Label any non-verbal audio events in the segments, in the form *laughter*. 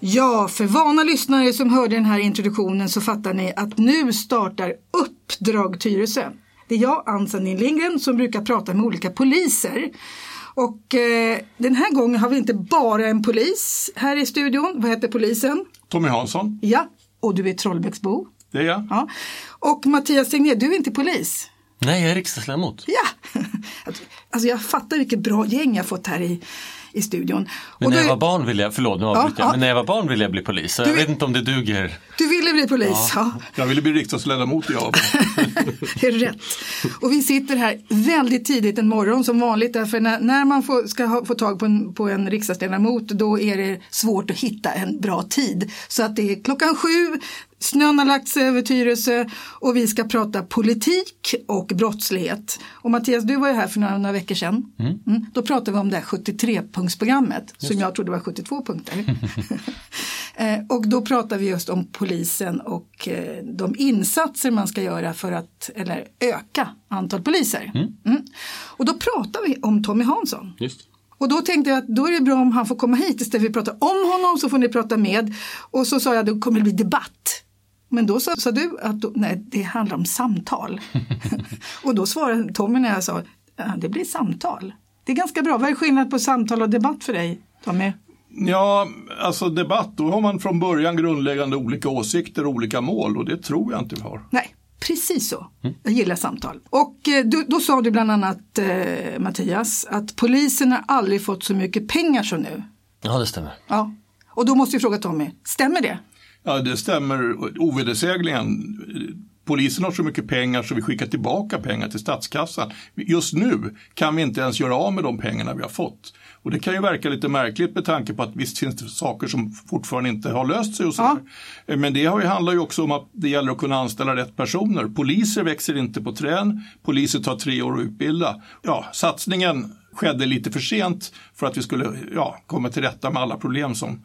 Ja, för vana lyssnare som hörde den här introduktionen så fattar ni att nu startar Uppdrag Tyresö. Det är jag, Ann Sandin Lindgren, som brukar prata med olika poliser. Och eh, den här gången har vi inte bara en polis här i studion. Vad heter polisen? Tommy Hansson. Ja, och du är Trollbäcksbo. Det är jag. Ja. Och Mattias Tegnér, du är inte polis. Nej, jag är riksdagsledamot. Ja, *laughs* alltså jag fattar vilket bra gäng jag fått här i, i studion. Men Och när då- jag var barn ville jag, förlåt nu avbryter Ja, jag, ja. men när jag var barn ville jag bli polis. Så jag Du- vet inte om det duger. Du ville bli polis, ja. Jag ville bli riksdagsledamot jag. *laughs* Det är rätt. Och vi sitter här väldigt tidigt en morgon som vanligt därför när, när man får, ska ha, få tag på en, på en riksdagsledamot då är det svårt att hitta en bra tid. Så att det är klockan sju, snön har lagt sig över Tyresö och vi ska prata politik och brottslighet. Och Mattias, du var ju här för några, några veckor sedan. Mm. Då pratade vi om det här 73-punktsprogrammet som jag trodde var 72 punkter. *laughs* Eh, Och då pratar vi just om polisen och eh, de insatser man ska göra för att eller öka antal poliser. Mm. Och då pratar vi om Tommy Hansson. Just. Och då tänkte jag att då är det bra om han får komma hit istället för att prata om honom så får ni prata med. Och så sa jag att det kommer bli debatt. Men då sa, sa du att då, nej, det handlar om samtal. *laughs* och då svarade Tommy när jag sa ja, det blir samtal. Det är ganska bra. Vad är skillnad på samtal och debatt för dig, Tommy? Ja, alltså debatt, då har man från början grundläggande olika åsikter och olika mål och det tror jag inte vi har. Nej, precis så. Jag gillar samtal. Och eh, då, då sa du bland annat, eh, Mattias, att polisen har aldrig fått så mycket pengar som nu. Ja, det stämmer. Ja. Och då måste jag fråga Tommy, stämmer det? Ja, det stämmer ovedersägligen. Polisen har så mycket pengar så vi skickar tillbaka pengar till statskassan. Just nu kan vi inte ens göra av med de pengarna vi har fått. Och det kan ju verka lite märkligt med tanke på att visst finns det saker som fortfarande inte har löst sig och så Ja. Men det har ju, handlar ju också om att det gäller att kunna anställa rätt personer. Poliser växer inte på trän, poliser tar tre år att utbilda. Ja, satsningen skedde lite för sent för att vi skulle ja, komma till rätta med alla problem som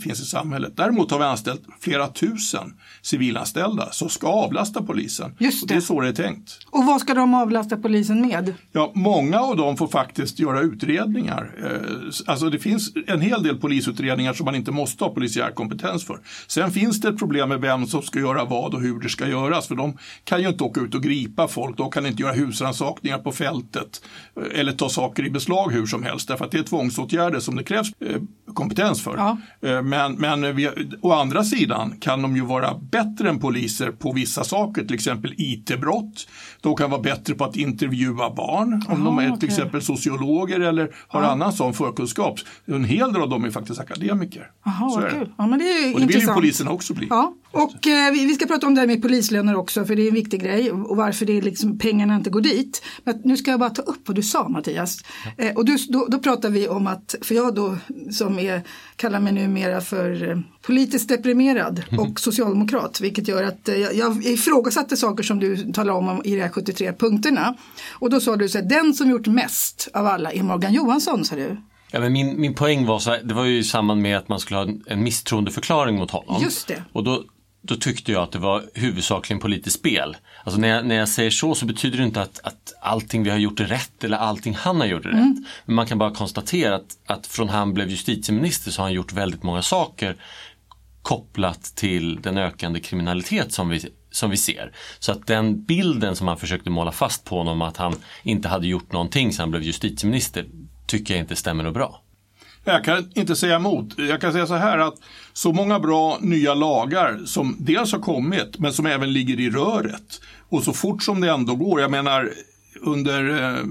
finns i samhället. Däremot har vi anställt flera tusen civilanställda som ska avlasta polisen. Just Och det är det. så det är tänkt. Och vad ska de avlasta polisen med? Ja, många av dem får faktiskt göra utredningar. Eh, Alltså det finns en hel del polisutredningar som man inte måste ha polisiär kompetens för. Sen finns det ett problem med vem som ska göra vad och hur det ska göras. För de kan ju inte åka ut och gripa folk, de kan inte göra husrannsakningar på fältet eh, eller ta saker i beslag hur som helst. Därför att det är tvångsåtgärder som det krävs eh, kompetens för. Ja. Eh, Men, men vi, å andra sidan kan de ju vara bättre än poliser på vissa saker, till exempel IT-brott. De kan vara bättre på att intervjua barn om de är till okej. exempel sociologer eller har annan sån förkunskap. En hel del av dem är faktiskt akademiker. Jaha, Så vad kul. Ja, men det är Och det vill ju intressant. polisen också bli. Ja, och eh, vi, ska prata om det här med polislöner också för det är en viktig grej och varför det är liksom, pengarna inte går dit. Men nu ska jag bara ta upp vad du sa Mattias. Eh, och du, då, då pratar vi om att, för jag då som är, kallar mig numera för eh, politiskt deprimerad och socialdemokrat vilket gör att eh, jag, jag ifrågasatte saker som du talar om, om i de här 73 punkterna. Och då sa du så här, den som gjort mest av alla är Morgan Johansson sa du. Ja, men min, min poäng var så här, det var ju i samband med att man skulle ha en, en misstroendeförklaring mot honom. Just det. Och då, då tyckte jag att det var huvudsakligen politiskt spel. Alltså när jag, när jag säger så så betyder det inte att, att allting vi har gjort är rätt eller allting han har gjort är rätt. Men man kan bara konstatera att, att från han blev justitieminister så har han gjort väldigt många saker kopplat till den ökande kriminalitet som vi, som vi ser. Så att den bilden som han försökte måla fast på honom att han inte hade gjort någonting sedan han blev justitieminister tycker jag inte stämmer något bra. Jag kan inte säga emot. Jag kan säga så här att så många bra nya lagar som dels har kommit men som även ligger i röret och så fort som det ändå går. Jag menar under eh,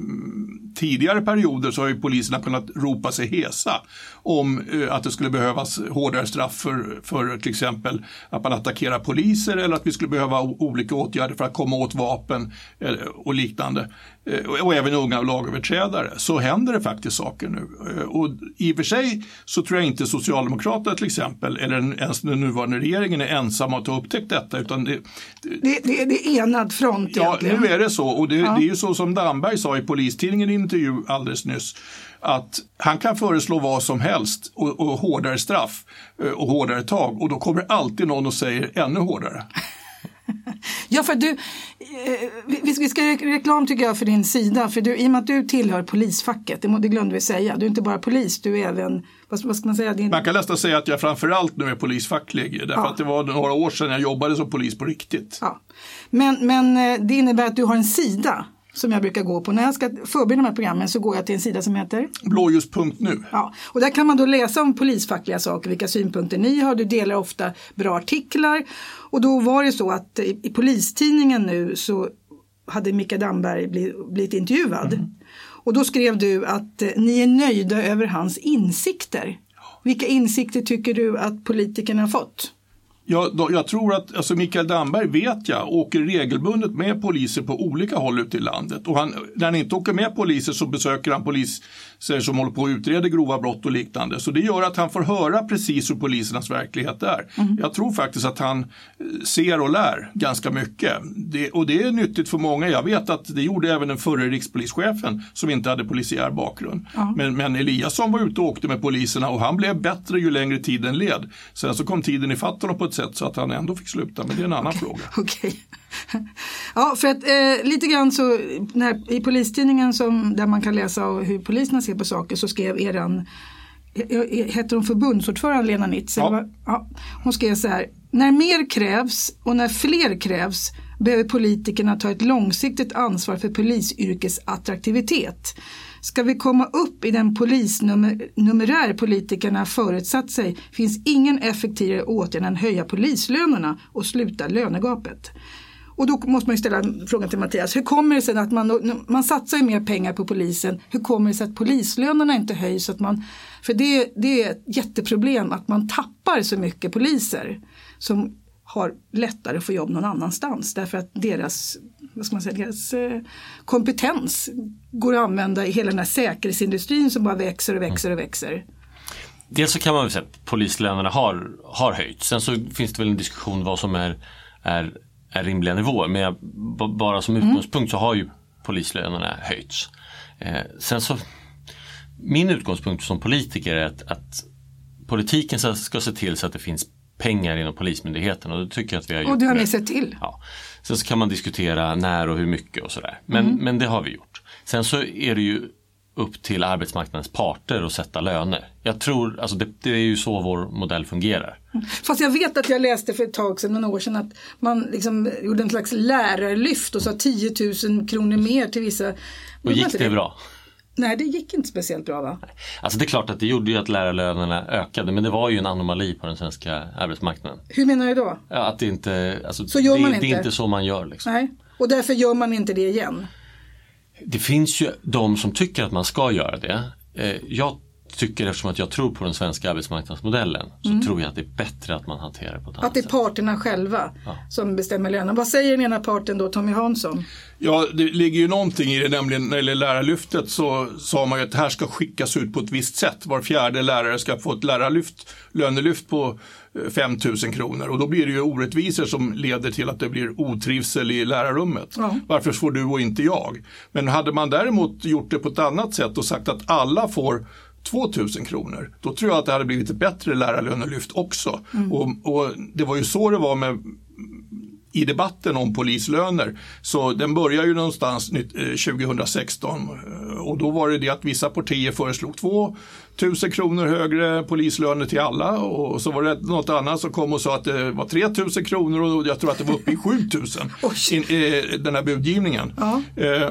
tidigare perioder så har ju poliserna kunnat ropa sig hesa om eh, att det skulle behövas hårdare straff för, för till exempel att man attackerar poliser eller att vi skulle behöva olika åtgärder för att komma åt vapen eh, och liknande. Eh, och, även unga lagöverträdare. Så händer det faktiskt saker nu. Och i och för sig så tror jag inte Socialdemokraterna till exempel eller ens den nuvarande regeringen är ensamma att ha upptäckt detta utan det, Det, det, det är enad front Ja, egentligen. nu är det så. Och det, det är ju så som Damberg sa i Polistidningen intervju alldeles nyss. Att han kan föreslå vad som helst och, och hårdare straff eh, och hårdare tag och då kommer alltid någon och säger ännu hårdare. *laughs* Ja, för du, eh, vi, ska göra reklam tycker jag för din sida. För du, i och med att du tillhör polisfacket, det, glömde vi säga. Du är inte bara polis, du är även, vad, vad ska man säga? Din, Man kan nästan säga att jag framförallt nu är polisfacklig. Därför Ja. att det var några år sedan jag jobbade som polis på riktigt. ja. men, men eh, det innebär att du har en sida som jag brukar gå på. När jag ska förbereda de här programmen så går jag till en sida som heter Blåljus.nu. Ja, och där kan man då läsa om polisfackliga saker, vilka synpunkter ni har. Du delar ofta bra artiklar. Och då var det så att i, i Polistidningen nu så hade Mikael Damberg bli, blivit intervjuad. Och då skrev du att eh, ni är nöjda över hans insikter. Vilka insikter tycker du att politikerna har fått? Jag, då, jag tror att alltså Mikael Damberg vet jag åker regelbundet med poliser på olika håll ute i landet. Och han, när han inte åker med poliser så besöker han polis som håller på att utreda grova brott och liknande. Så det gör att han får höra precis hur polisernas verklighet är. Jag tror faktiskt att han eh, ser och lär ganska mycket. Det, och det är nyttigt för många. Jag vet att det gjorde även den förre rikspolischefen som inte hade polisiär bakgrund. Men, men Eliasson var ute och åkte med poliserna och han blev bättre ju längre tiden led. Sen så kom tiden ifatt honom på ett sätt så att han ändå fick sluta. Men det är en annan fråga. *laughs* Okej. Ja, för att eh, lite grann så när, i Polistidningen som, där man kan läsa hur poliserna ser på saker så skrev eran, heter hon förbundsordförande Lena Nitz? Ja. Ja, hon skrev så här, när mer krävs och när fler krävs behöver politikerna ta ett långsiktigt ansvar för polisyrkets attraktivitet. Ska vi komma upp i den polisnumerär politikerna förutsatt sig finns ingen effektivare åtgärd än höja polislönerna och sluta lönegapet. Och då måste man ju ställa frågan till Mattias, hur kommer det sig att man, man satsar ju mer pengar på polisen, hur kommer det sig att polislönerna inte höjs? Att man, för det, det är ett jätteproblem att man tappar så mycket poliser som har lättare att få jobb någon annanstans därför att deras, vad ska man säga, deras eh, kompetens går att använda i hela den här säkerhetsindustrin som bara växer och växer och växer. Dels så kan man väl säga att polislönerna har, har höjts. Sen så finns det väl en diskussion vad som är, är, är rimliga nivåer. Men jag, bara som utgångspunkt så har ju polislönerna höjts. Eh, sen så, min utgångspunkt som politiker är att, att politiken ska, ska se till så att det finns pengar inom Polismyndigheten och det tycker jag att vi har gjort. Och det har ni sett till. Ja. Sen så kan man diskutera när och hur mycket och sådär. Men, men det har vi gjort. Sen så är det ju upp till arbetsmarknadens parter att sätta löner. Jag tror, alltså det, det är ju så vår modell fungerar. Fast jag vet att jag läste för ett tag sedan, några år sedan, att man liksom gjorde en slags lärarlyft och sa 10 000 kronor mer till vissa. Och gick det bra? Nej, det gick inte speciellt bra va? Alltså det är klart att det gjorde ju att lärarlönerna ökade men det var ju en anomali på den svenska arbetsmarknaden. Hur menar du då? Ja, att det inte, alltså, Så gör det, man det är inte? inte så man gör. Liksom. Nej, och därför gör man inte det igen. Det finns ju de som tycker att man ska göra det. Eh, Jag tycker eftersom att jag tror på den svenska arbetsmarknadsmodellen så tror jag att det är bättre att man hanterar det på ett Mm. Att annat det är sätt. parterna själva som bestämmer lönen. Vad säger den ena parten då, Tommy Hansson? Ja, det ligger ju någonting i det, nämligen när det gäller lärarlyftet så sa man ju att det här ska skickas ut på ett visst sätt. Var fjärde lärare ska få ett lärarlyft, lönelyft på 5 000 kronor och då blir det ju orättvisor som leder till att det blir otrivsel i lärarrummet. Ja. Varför får du och inte jag? Men hade man däremot gjort det på ett annat sätt och sagt att alla får 2000 kronor, då tror jag att det hade blivit ett bättre lärarlönelyft också. Och, och det var ju så det var med i debatten om polislöner. Så den börjar ju någonstans nytt- eh, 2016 eh, och då var det det att vissa partier föreslog 2 000 kronor högre polislöner till alla och så var det något annat som kom och sa att det var 3 000 kronor och jag tror att det var uppe i 7 000 *laughs* Oj. in, eh, den här budgivningen. Ja. Eh,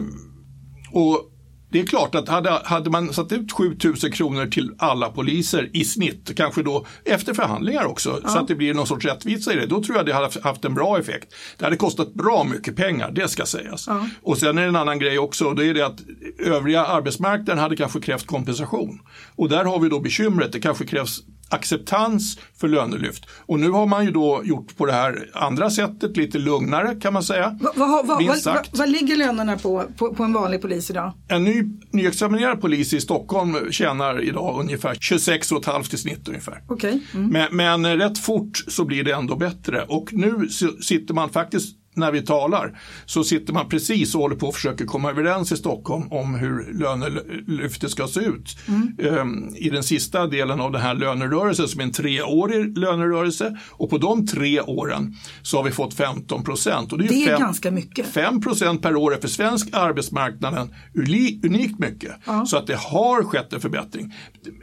och det är klart att hade, hade man satt ut 7000 kronor till alla poliser i snitt, kanske då efter förhandlingar också, så att det blir någon sorts rättvisa i det, då tror jag det hade haft en bra effekt. Det hade kostat bra mycket pengar, det ska sägas. Och sen är det en annan grej också, och det är det att övriga arbetsmarknaden hade kanske krävt kompensation. Och där har vi då bekymret, det kanske krävs acceptans för lönelyft. Och nu har man ju då gjort på det här andra sättet, lite lugnare kan man säga. Vad, vad, vad, vad, ligger lönerna på, på, på en vanlig polis idag? En ny, nyexaminerad polis i Stockholm tjänar idag ungefär 26,5 i snitt ungefär. Okej. Mm. Men, men rätt fort så blir det ändå bättre och nu sitter man faktiskt när vi talar så sitter man precis och håller på att försöka komma överens i Stockholm om hur lönelyftet ska se ut. Mm. I den sista delen av den här lönerörelsen som är en treårig lönerörelse och på de tre åren så har vi fått 15 procent. Det är, det är fem, ganska mycket. 5 procent per år är för svensk arbetsmarknaden unikt mycket. Ja. Så att det har skett en förbättring.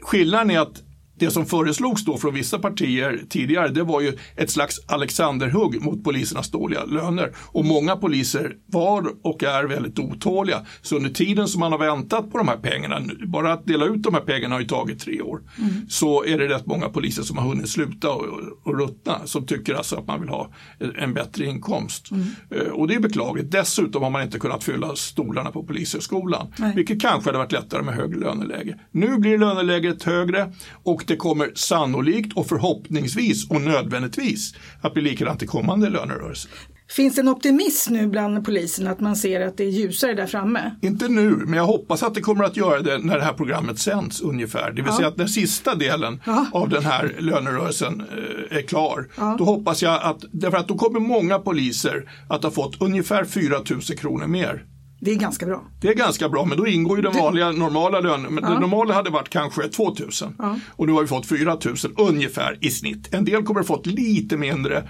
Skillnaden är att det som föreslogs då från vissa partier tidigare det var ju ett slags Alexanderhugg mot polisernas dåliga löner. Och många poliser var och är väldigt otåliga. Så under tiden som man har väntat på de här pengarna, bara att dela ut de här pengarna har ju tagit tre år, mm. så är det rätt många poliser som har hunnit sluta och, och ruttna som tycker alltså att man vill ha en bättre inkomst. Mm. Eh, och det är beklagligt. Dessutom har man inte kunnat fylla stolarna på polishögskolan, Nej. vilket kanske hade varit lättare med högre löneläge. Nu blir löneläget högre och det kommer sannolikt och förhoppningsvis och nödvändigtvis att bli likadant i kommande lönerörelser. Finns det en optimism nu bland polisen att man ser att det är ljusare där framme? Inte nu, men jag hoppas att det kommer att göra det när det här programmet sänds ungefär. Det vill ja. säga att den sista delen ja. av den här lönerörelsen eh, är klar. Ja. Då hoppas jag att, därför att då kommer många poliser att ha fått ungefär 4 000 kronor mer det är ganska bra. Det är ganska bra, men då ingår ju den vanliga normala lönen. Men ja. Det normala hade varit kanske 2000 ja. och nu har vi fått 4000 ungefär i snitt. En del kommer att ha fått lite mindre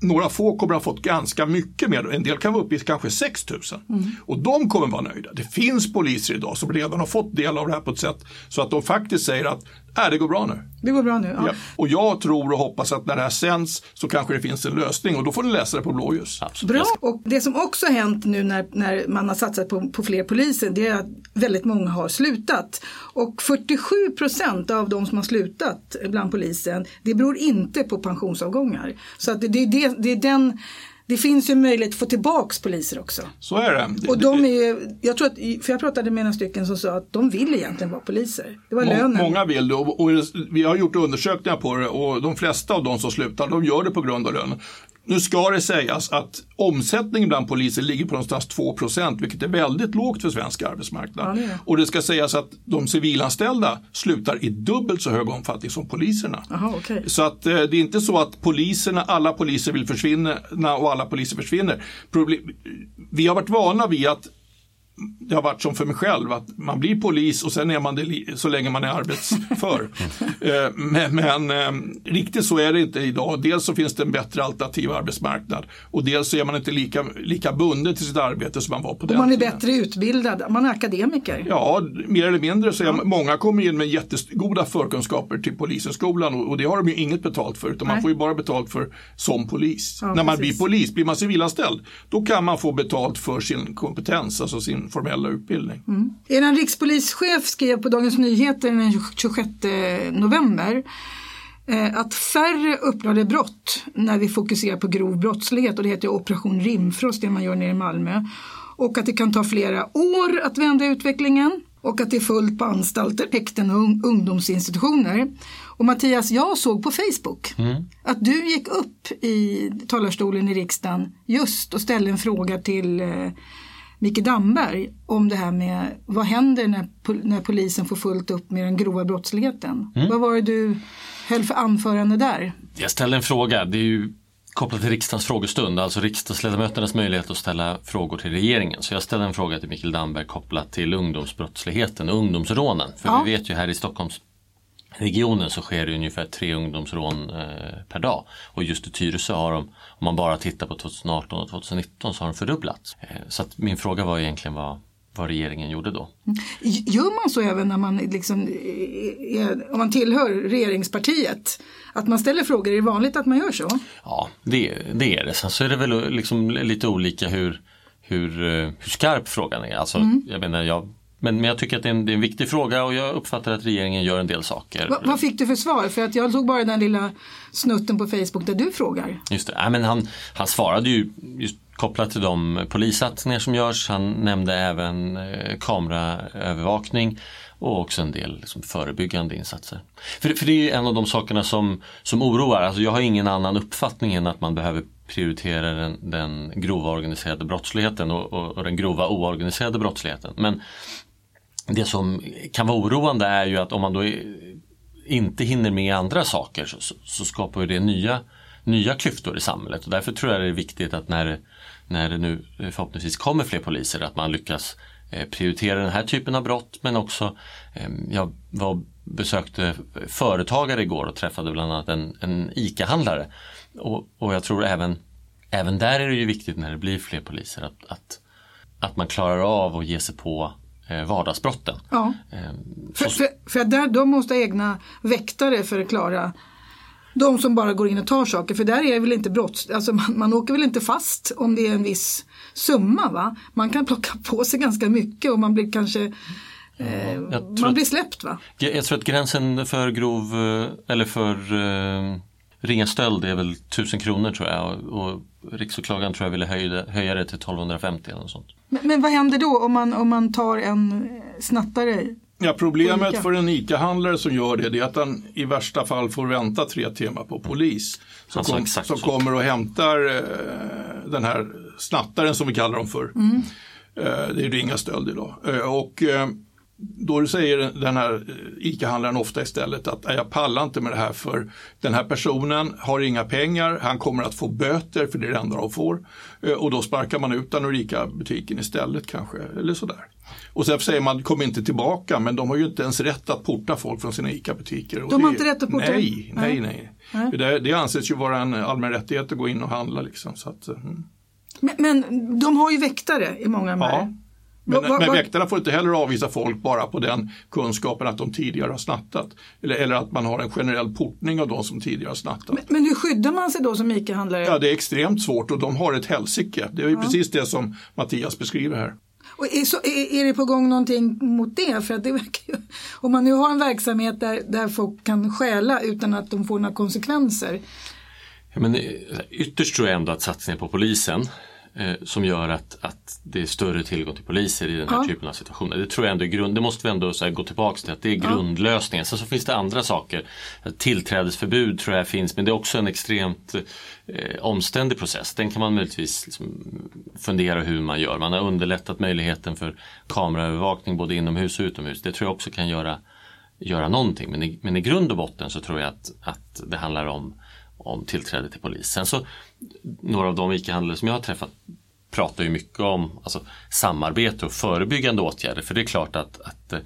några få kommer att ha fått ganska mycket mer, en del kan vara uppe i kanske 6 000. Mm. Och de kommer vara nöjda. Det finns poliser idag som redan har fått del av det här på ett sätt så att de faktiskt säger att äh, det går bra nu. Det går bra nu, ja. ja. Och jag tror och hoppas att när det här sänds så kanske det finns en lösning och då får ni läsa det på blåljus. Absolut. Bra, och det som också har hänt nu när, när man har satsat på, på fler poliser det är att väldigt många har slutat. Och 47 procent av de som har slutat bland polisen det beror inte på pensionsavgångar. Så att det, det, det, det är den det finns ju möjlighet att få tillbaks poliser också. Så är det. Och de är ju, jag tror att, för jag pratade med några stycken som sa att de vill egentligen vara poliser. Det var Må, lönen. Många vill det och, och, vi har gjort undersökningar på det och de flesta av de som slutar de gör det på grund av lönen. Nu ska det sägas att omsättningen bland poliser ligger på någonstans 2% vilket är väldigt lågt för svensk arbetsmarknad. Ja, det och det ska sägas att de civilanställda slutar i dubbelt så hög omfattning som poliserna. Aha, okay. Så att eh, det är inte så att poliserna, alla poliser vill försvinna och alla poliser försvinner. Problem, vi har varit vana vid att det har varit som för mig själv, att man blir polis och sen är man det så länge man är arbetsför. *laughs* Eh, men, men eh, riktigt så är det inte idag. Dels så finns det en bättre alternativ arbetsmarknad och dels så är man inte lika, lika bunden till sitt arbete som man var på den och man är tiden. bättre utbildad, man är akademiker. Ja, mer eller mindre. Så ja. Många kommer in med jättegoda förkunskaper till polishögskolan och, och det har de ju inget betalt för utan Nej. man får ju bara betalt för som polis. Ja, När man precis. blir polis, blir man civilanställd, då kan man få betalt för sin kompetens, alltså sin formella utbildning. Mm. Er rikspolischef skrev på Dagens Nyheter den 26 november eh, att färre uppklarade brott när vi fokuserar på grov brottslighet och det heter Operation Rimfrost det man gör nere i Malmö. Och att det kan ta flera år att vända utvecklingen och att det är fullt på anstalter, häkten och ungdomsinstitutioner. Och Mattias, jag såg på Facebook mm. att du gick upp i talarstolen i riksdagen just och ställde en fråga till eh, Micke Damberg om det här med vad händer när, när polisen får fullt upp med den grova brottsligheten. Mm. Vad var det du höll för anförande där? Jag ställde en fråga, det är ju kopplat till riksdagens frågestund, alltså riksdagsledamöternas möjlighet att ställa frågor till regeringen. Så jag ställde en fråga till Mikael Damberg kopplat till ungdomsbrottsligheten och ungdomsrånen. För ja. vi vet ju här i Stockholms regionen så sker det ungefär tre ungdomsrån eh, per dag. Och just i Tyresö har de, om man bara tittar på 2018 och 2019 så har de fördubblats. Eh, så att min fråga var egentligen vad, vad regeringen gjorde då. Mm. Gör man så även när man, liksom, eh, är, om man tillhör regeringspartiet? Att man ställer frågor, är det vanligt att man gör så? Ja, det, det är det. Sen så är det väl liksom lite olika hur, hur, hur skarp frågan är. Alltså, mm. jag menar, jag men, men jag tycker att det är, en, det är, en, viktig fråga och jag uppfattar att regeringen gör en del saker. Va, vad fick du för svar? För att jag tog bara den lilla snutten på Facebook där du frågar. Just det, ja, men han, han svarade ju just kopplat till de polissatsningar som görs. Han nämnde även eh, kameraövervakning och också en del liksom, förebyggande insatser. För, för det är en av de sakerna som, som oroar. Alltså, jag har ingen annan uppfattning än att man behöver prioritera den, den grova organiserade brottsligheten och, och, och den grova oorganiserade brottsligheten. Men det som kan vara oroande är ju att om man då inte hinner med andra saker så, så skapar det nya, nya klyftor i samhället. Och därför tror jag det är viktigt att när, när det nu förhoppningsvis kommer fler poliser att man lyckas eh, prioritera den här typen av brott men också ehm, jag var besökte företagare igår och träffade bland annat en, en ICA-handlare. Och, och jag tror även, även där är det ju viktigt när det blir fler poliser att, att, att man klarar av att ge sig på vardagsbrotten. Ja. Ehm, För, för, för att där, de måste ha egna väktare för att klara de som bara går in och tar saker. För där är det väl inte brotts... Alltså man, man åker väl inte fast om det är en viss summa va? Man kan plocka på sig ganska mycket och man blir kanske... Eh, man att- blir släppt va? Jag, jag tror att gränsen för grov eh, eller för eh, ringa stöld är väl 1000 kronor tror jag och, och riksåklagaren tror jag ville höja, höja det till 1250 eller något sånt. Men, men vad händer då om man, om man tar en eh, snattare? Ja, problemet för en ICA-handlare som gör det, det är att han i värsta fall får vänta tre timmar på polis. Som, Han sa kom, exakt som så. kommer och hämtar eh, den här snattaren som vi kallar dem för. Eh, det är ringa stöld idag. Eh, och eh, då säger den här eh, ICA-handlaren ofta istället att "Nej, jag pallar inte med det här för den här personen har inga pengar, han kommer att få böter för det är det enda de får. Eh, Och då sparkar man ut den ur ICA-butiken istället kanske, eller sådär. Och sen säger man kom inte tillbaka, men de har ju inte ens rätt att porta folk från sina ICA-butiker. De har det- inte rätt att porta? Nej, nej, Nej. nej. Det, det anses ju vara en allmän rättighet att gå in och handla. Liksom, så att, mm. Men, men de har ju väktare i många av de här. Ja. Men, Va- va- men väktarna får inte heller avvisa folk bara på den kunskapen att de tidigare har snattat. Eller, eller att man har en generell portning av de som tidigare har snattat. Men, men hur skyddar man sig då som ICA-handlare? Ja, det är extremt svårt och de har ett helsike. Det är ju precis det som Mattias beskriver här. Och är, så, är, är det på gång någonting mot det? För att det verkar ju, om man nu har en verksamhet där, där folk kan stjäla utan att de får några konsekvenser. Ja, men, eh, ytterst tror jag ändå att satsningen på polisen eh, som gör att, att det är större tillgång till poliser i den här Ja. typen av situationer. Det tror jag ändå är grund, det måste vi ändå så gå tillbaka till att det är grundlösningen. Sen så finns det andra saker. Tillträdesförbud tror jag finns men det är också en extremt eh, omständig process. Den kan man möjligtvis liksom fundera hur man gör. Man har underlättat möjligheten för kameraövervakning både inomhus och utomhus. Det tror jag också kan göra, göra någonting. Men i, men i grund och botten så tror jag att, att det handlar om om tillträde till polis. Sen så några av de ICA-handlare som jag har träffat pratar ju mycket om alltså, samarbete och förebyggande åtgärder. För det är klart att, att eh,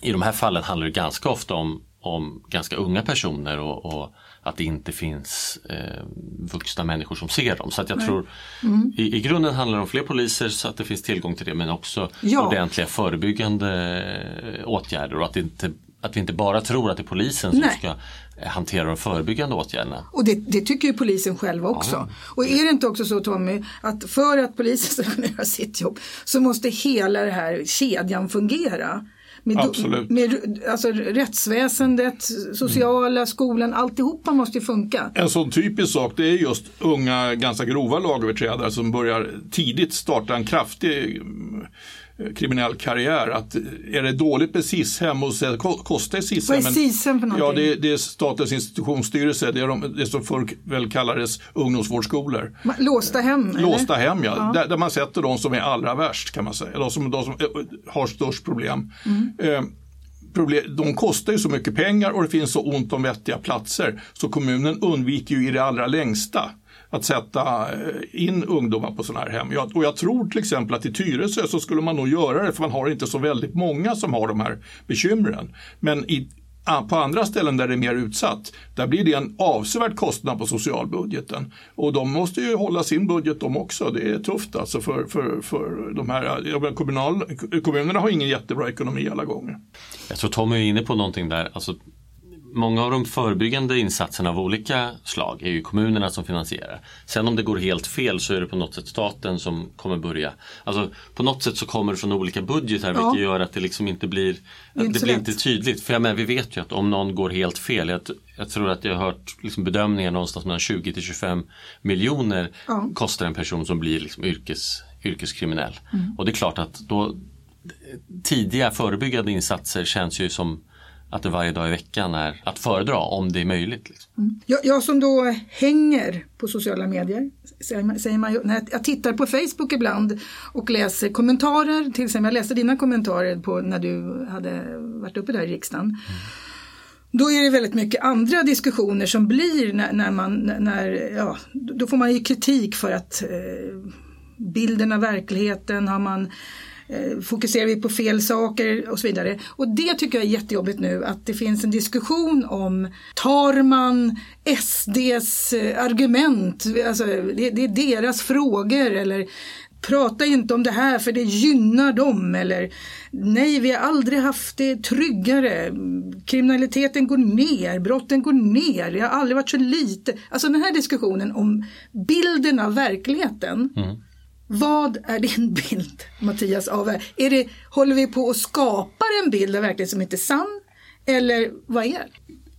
i de här fallen handlar det ganska ofta om, om ganska unga personer och, och att det inte finns eh, vuxna människor som ser dem. Så att jag tror i, i grunden handlar det om fler poliser så att det finns tillgång till det men också Ja. ordentliga förebyggande eh, åtgärder och att, det inte, att vi inte bara tror att det är polisen som Nej. ska eh, hantera de förebyggande åtgärderna. Och det, det tycker ju polisen själv också. Och är det inte också så Tommy att för att polisen ska *laughs* kunna göra sitt jobb så måste hela den här kedjan fungera? Med, Absolut. med alltså, rättsväsendet, sociala, skolan, alltihopa måste ju funka. En sån typisk sak det är just unga, ganska grova lagöverträdare som börjar tidigt starta en kraftig mm, kriminell karriär. Att är det dåligt med SIS-hem och så ko- kostar SIS-hem? Vad är SIS-hem för Ja, någonting? det, det är Statens institutionsstyrelse, det är de, det som förr väl kallades ungdomsvårdsskolor. Låsta hem? eller? Låsta hem, ja. Där, där man sätter de som är allra värst kan man säga. De som, de som eh, har störst problem. Eh, problem. De kostar ju så mycket pengar och det finns så ont om vettiga platser. Så kommunen undviker ju i det allra längsta att sätta eh, in ungdomar på sådana här hem. Jag, och jag tror till exempel att i Tyresö så skulle man nog göra det för man har inte så väldigt många som har de här bekymren. Men i, ah, på andra ställen där det är mer utsatt, där blir det en avsevärd kostnad på socialbudgeten. Och de måste ju hålla sin budget de också. Det är tufft alltså för, för, för de här, kommunal, kommunerna har ingen jättebra ekonomi alla gånger. Jag tror Tommy är inne på någonting där. Alltså, många av de förebyggande insatserna av olika slag är ju kommunerna som finansierar. Sen om det går helt fel så är det på något sätt staten som kommer börja. Alltså, på något sätt så kommer det från olika budgetar Ja. vilket gör att det liksom inte blir, Det inte det blir inte tydligt. För jag menar, vi vet ju att om någon går helt fel, jag, jag tror att jag har hört liksom bedömningar någonstans mellan 20 till 25 miljoner Ja. kostar en person som blir liksom yrkes, yrkeskriminell. Mm. Och det är klart att då tidiga förebyggande insatser känns ju som att det varje dag i veckan är att föredra om det är möjligt. Liksom. Jag, jag som då hänger på sociala medier, säger man, säger man, när jag- tittar på Facebook ibland och läser kommentarer, till exempel jag läste dina kommentarer på när du hade varit uppe där i riksdagen. Då är det väldigt mycket andra diskussioner som blir när, när man, när, ja, då får man ju kritik för att eh, bilden av verkligheten har man Eh, fokuserar vi på fel saker och så vidare. Och det tycker jag är jättejobbigt nu att det finns en diskussion om tar man SDs eh, argument, alltså det, det är deras frågor eller prata inte om det här för det gynnar dem eller nej vi har aldrig haft det tryggare, kriminaliteten går ner, brotten går ner, det har aldrig varit så lite. Alltså den här diskussionen om bilden av verkligheten. Mm. Vad är din bild Mattias av är det, Håller vi på att skapa en bild av verkligheten som inte är sann? Eller vad är det?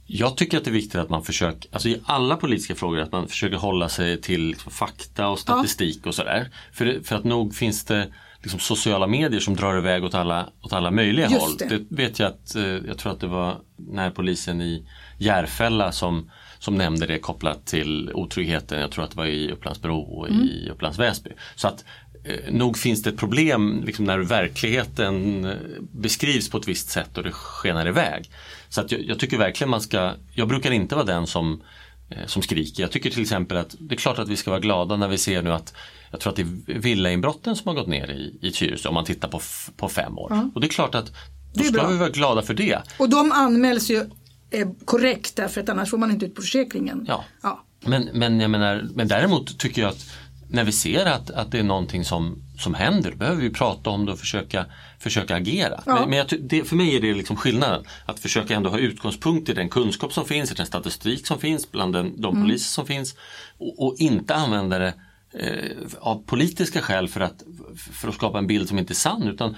Jag tycker att det är viktigt att man försöker, alltså i alla politiska frågor, att man försöker hålla sig till liksom fakta och statistik ja. och sådär. För, för att nog finns det liksom sociala medier som drar iväg åt alla, åt alla möjliga Just håll. Det. det. vet jag att, eh, jag tror att det var närpolisen i Järfälla som, som nämnde det kopplat till otryggheten. Jag tror att det var i Upplandsbro och mm. i Upplands Väsby. Så att eh, nog finns det ett problem liksom, när verkligheten eh, beskrivs på ett visst sätt och det skenar iväg. Så att jag, jag, tycker verkligen man ska, jag brukar inte vara den som, eh, som skriker. Jag tycker till exempel att det är klart att vi ska vara glada när vi ser nu att jag tror att det är villainbrotten som har gått ner i, i Tyresö om man tittar på, på fem år. Mm. Och det är klart att då ska bra. vi vara glada för det. Och de anmäls ju eh, korrekt därför att annars får man inte ut på försäkringen. Ja. ja. Men, men, jag menar, men däremot tycker jag att när vi ser att, att det är någonting som, som händer, då behöver vi prata om det och försöka, försöka agera. Ja. Men, men jag, det, för mig är det liksom skillnaden. Att försöka ändå ha utgångspunkt i den kunskap som finns, i den statistik som finns bland den, de mm. poliser som finns och, och inte använda det eh, av politiska skäl för att, för att skapa en bild som inte är sann utan eh,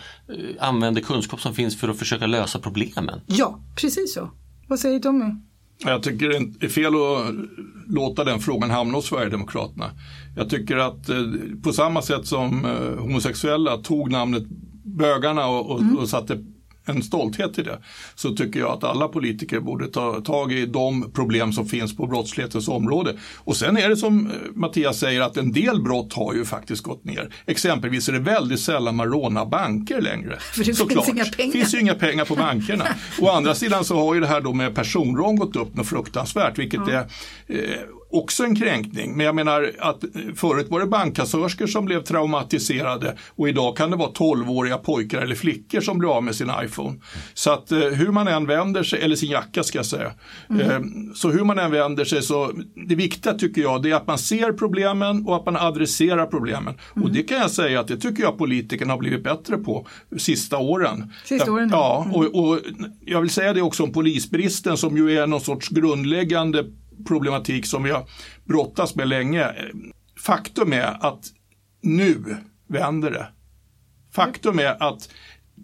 använder kunskap som finns för att försöka lösa problemen. Ja, precis så. Vad säger Tommy? Jag tycker det är fel att låta den frågan hamna hos Sverigedemokraterna. Jag tycker att eh, på samma sätt som eh, homosexuella tog namnet bögarna och, och, mm. och satte en stolthet i det. Så tycker jag att alla politiker borde ta tag i de problem som finns på brottslighetens område. Och sen är det som eh, Mattias säger att en del brott har ju faktiskt gått ner. Exempelvis är det väldigt sällan man rånar banker längre. *laughs* För det Såklart. finns inga pengar. Finns ju inga pengar på bankerna. *laughs* Å andra sidan så har ju det här då med personrån gått upp något fruktansvärt vilket ja. är eh, också en kränkning. Men jag menar att förut var det bankkassörskor som blev traumatiserade och idag kan det vara 12-åriga pojkar eller flickor som blir av med sin iPhone. Så att eh, hur man än vänder sig, eller sin jacka ska jag säga. Mm. Eh, så hur man än vänder sig så det viktiga tycker jag det är att man ser problemen och att man adresserar problemen. Mm. Och det kan jag säga att det tycker jag politikerna har blivit bättre på sista åren. Sista åren? Ja, mm. och, och jag vill säga det också om polisbristen som ju är någon sorts grundläggande problematik som vi har brottats med länge. Faktum är att nu vänder det. Faktum är att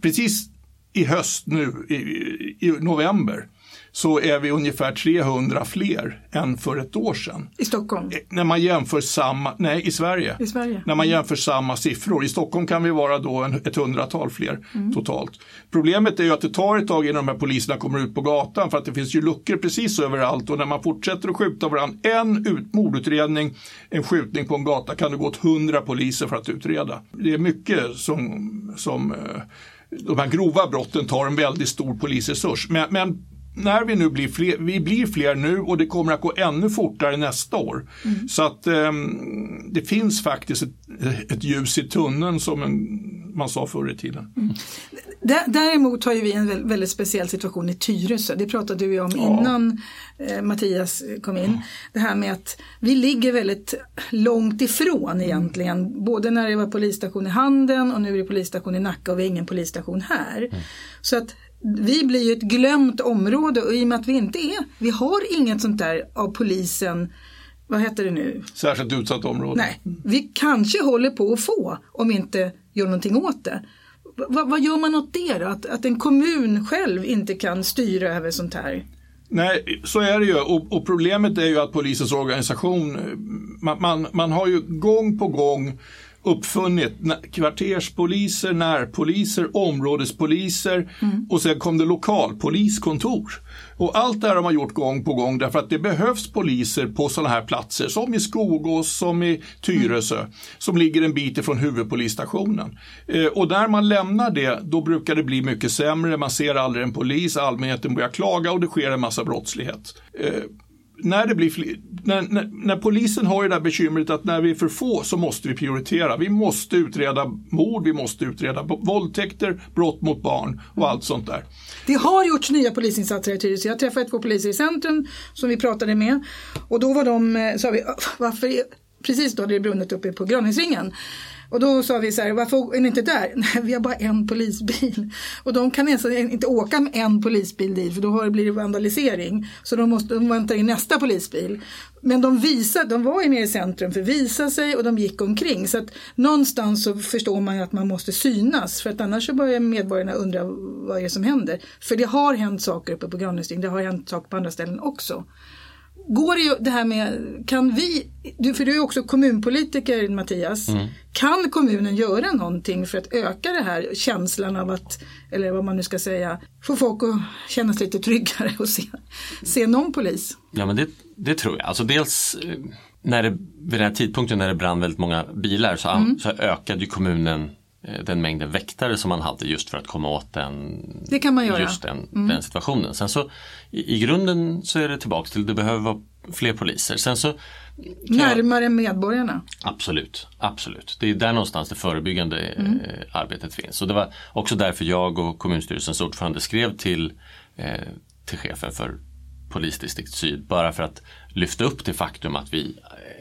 precis i höst nu, i, i november, så är vi ungefär 300 fler än för ett år sedan. I Stockholm? Eh, när man jämför samma, nej i Sverige. I Sverige. När man jämför samma siffror. I Stockholm kan vi vara då en, ett hundratal fler mm. totalt. Problemet är ju att det tar ett tag innan de här poliserna kommer ut på gatan för att det finns ju luckor precis överallt och när man fortsätter att skjuta varandra, en ut, mordutredning, en skjutning på en gata kan det gå åt hundra poliser för att utreda. Det är mycket som, som eh, de här grova brotten tar en väldigt stor polisresurs. Men, men när vi nu blir fler, vi blir fler nu och det kommer att gå ännu fortare nästa år. Mm. Så att um, det finns faktiskt ett, ett, ljus i tunneln som en, man sa förr i tiden. Mm. Däremot har ju vi en väldigt speciell situation i Tyresö. Det pratade vi om ja. innan eh, Mattias kom in. Det här med att vi ligger väldigt långt ifrån egentligen. Mm. Både när det var polisstation i Handen och nu är det polisstation i Nacka och vi har ingen polisstation här. Mm. Så att vi blir ju ett glömt område och i och med att vi inte är, vi har inget sånt där av polisen vad heter det nu? Särskilt utsatt område. Nej, vi kanske håller på att få om vi inte gör någonting åt det. V vad gör man åt det då? Att, att en kommun själv inte kan styra över sånt här? Nej, så är det ju. Och, och problemet är ju att polisens organisation, man, man, man har ju gång på gång uppfunnit kvarterspoliser, närpoliser, områdespoliser mm. och sen kom det lokalpoliskontor. Och allt det här har man gjort gång på gång därför att det behövs poliser på sådana här platser som i Skogås, som i Tyresö, mm. som ligger en bit ifrån huvudpolisstationen. Eh, och när man lämnar det, då brukar det bli mycket sämre. Man ser aldrig en polis, allmänheten börjar klaga och det sker en massa brottslighet. Eh, när, det blir fler, när, när, när, polisen har det där bekymret att när vi är för få så måste vi prioritera. Vi måste utreda mord, vi måste utreda våldtäkter, brott mot barn och allt sånt där. Det har gjorts nya polisinsatser i Tyresö. Jag träffade två poliser i centrum som vi pratade med och då var de, eh, sa vi, varför, precis då hade det brunnit uppe på Gröningsringen. Och då sa vi så här, varför är ni inte där? *laughs* Nej, vi har bara en polisbil. Och de kan ens, inte åka med en polisbil dit för då blir det vandalisering. Så de måste de vänta in nästa polisbil. Men de visade, de var ju nere i centrum för att visa sig och de gick omkring. Så att någonstans så förstår man ju att man måste synas för att annars så börjar medborgarna undra vad det är som händer. För det har hänt saker uppe på Grannesting, det har hänt saker på andra ställen också går det ju det här med, kan vi, du, för du är också kommunpolitiker Mattias, mm. kan kommunen göra någonting för att öka det här känslan av att, eller vad man nu ska säga, få folk att känna sig lite tryggare och se, se någon polis? Ja men det, det tror jag, alltså dels eh, när det, vid den här tidpunkten när det brann väldigt många bilar så, mm. så ökade ju kommunen den mängden väktare som man hade just för att komma åt den. Just den, mm. den situationen. Sen så i, i, grunden så är det tillbaks till det behöver vara fler poliser. Sen så Närmare medborgarna? Absolut, absolut. Det är där någonstans det förebyggande eh, mm. arbetet finns. Och det var också därför jag och kommunstyrelsens ordförande skrev till, eh, till chefen för polisdistrikt syd bara för att lyfta upp det faktum att vi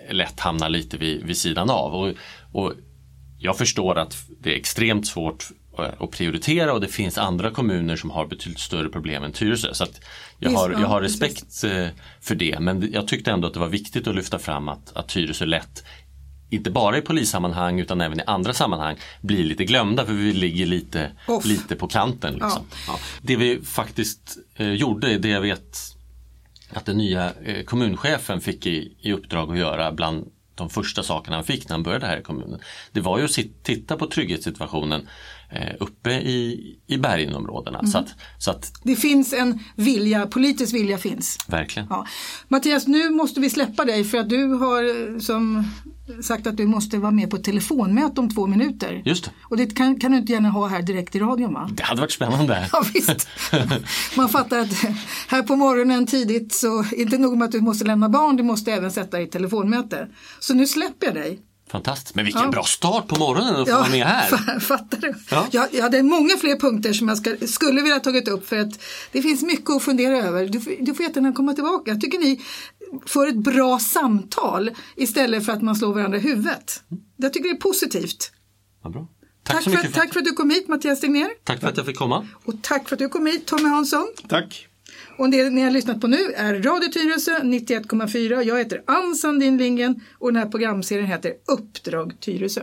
eh, lätt hamnar lite vid, vid sidan av. Och, och jag förstår att det är extremt svårt eh, att prioritera och det finns andra kommuner som har betydligt större problem än Tyresö. Så jag, har, jag har respekt eh, för det men jag tyckte ändå att det var viktigt att lyfta fram att, att Tyresö lätt inte bara i polissammanhang utan även i andra sammanhang blir lite glömda för vi ligger lite, lite på kanten. Liksom. Ja. Ja. Det vi faktiskt eh, gjorde, det jag vet att den nya eh, kommunchefen fick i, i uppdrag att göra bland de första sakerna han fick när han började här i kommunen. Det var ju att titta på trygghetssituationen uppe i, i berginområdena. Mm. Så att, så att, det finns en vilja, politisk vilja finns. Verkligen. Ja. Mattias, nu måste vi släppa dig för att du har som sagt att du måste vara med på ett telefonmöte om två minuter. Just det. Och det kan, kan du inte gärna ha här direkt i radion va? Det hade varit spännande. *laughs* Ja visst. *laughs* Man fattar att här på morgonen tidigt så inte nog med att du måste lämna barn, du måste även sätta dig i telefonmöte. Så nu släpper jag dig. Fantastiskt, men vilken ja. bra start på morgonen att få ja, vara med här. Fattar du? Ja. Jag, jag hade många fler punkter som jag ska, skulle vilja tagit upp för att det finns mycket att fundera över. Du, du får jättegärna komma tillbaka. Jag tycker ni för ett bra samtal istället för att man slår varandra i huvudet. Jag tycker det är positivt. Ja, bra. Tack, tack, så mycket för, för, tack för att du kom hit Mattias Tegnér. Tack för att jag fick komma. Och tack för att du kom hit Tommy Hansson. Tack. Och det ni har lyssnat på nu är Radio Tyresö 91,4. Jag heter Ann Sandin Lindgren och den här programserien heter Uppdrag Tyresö.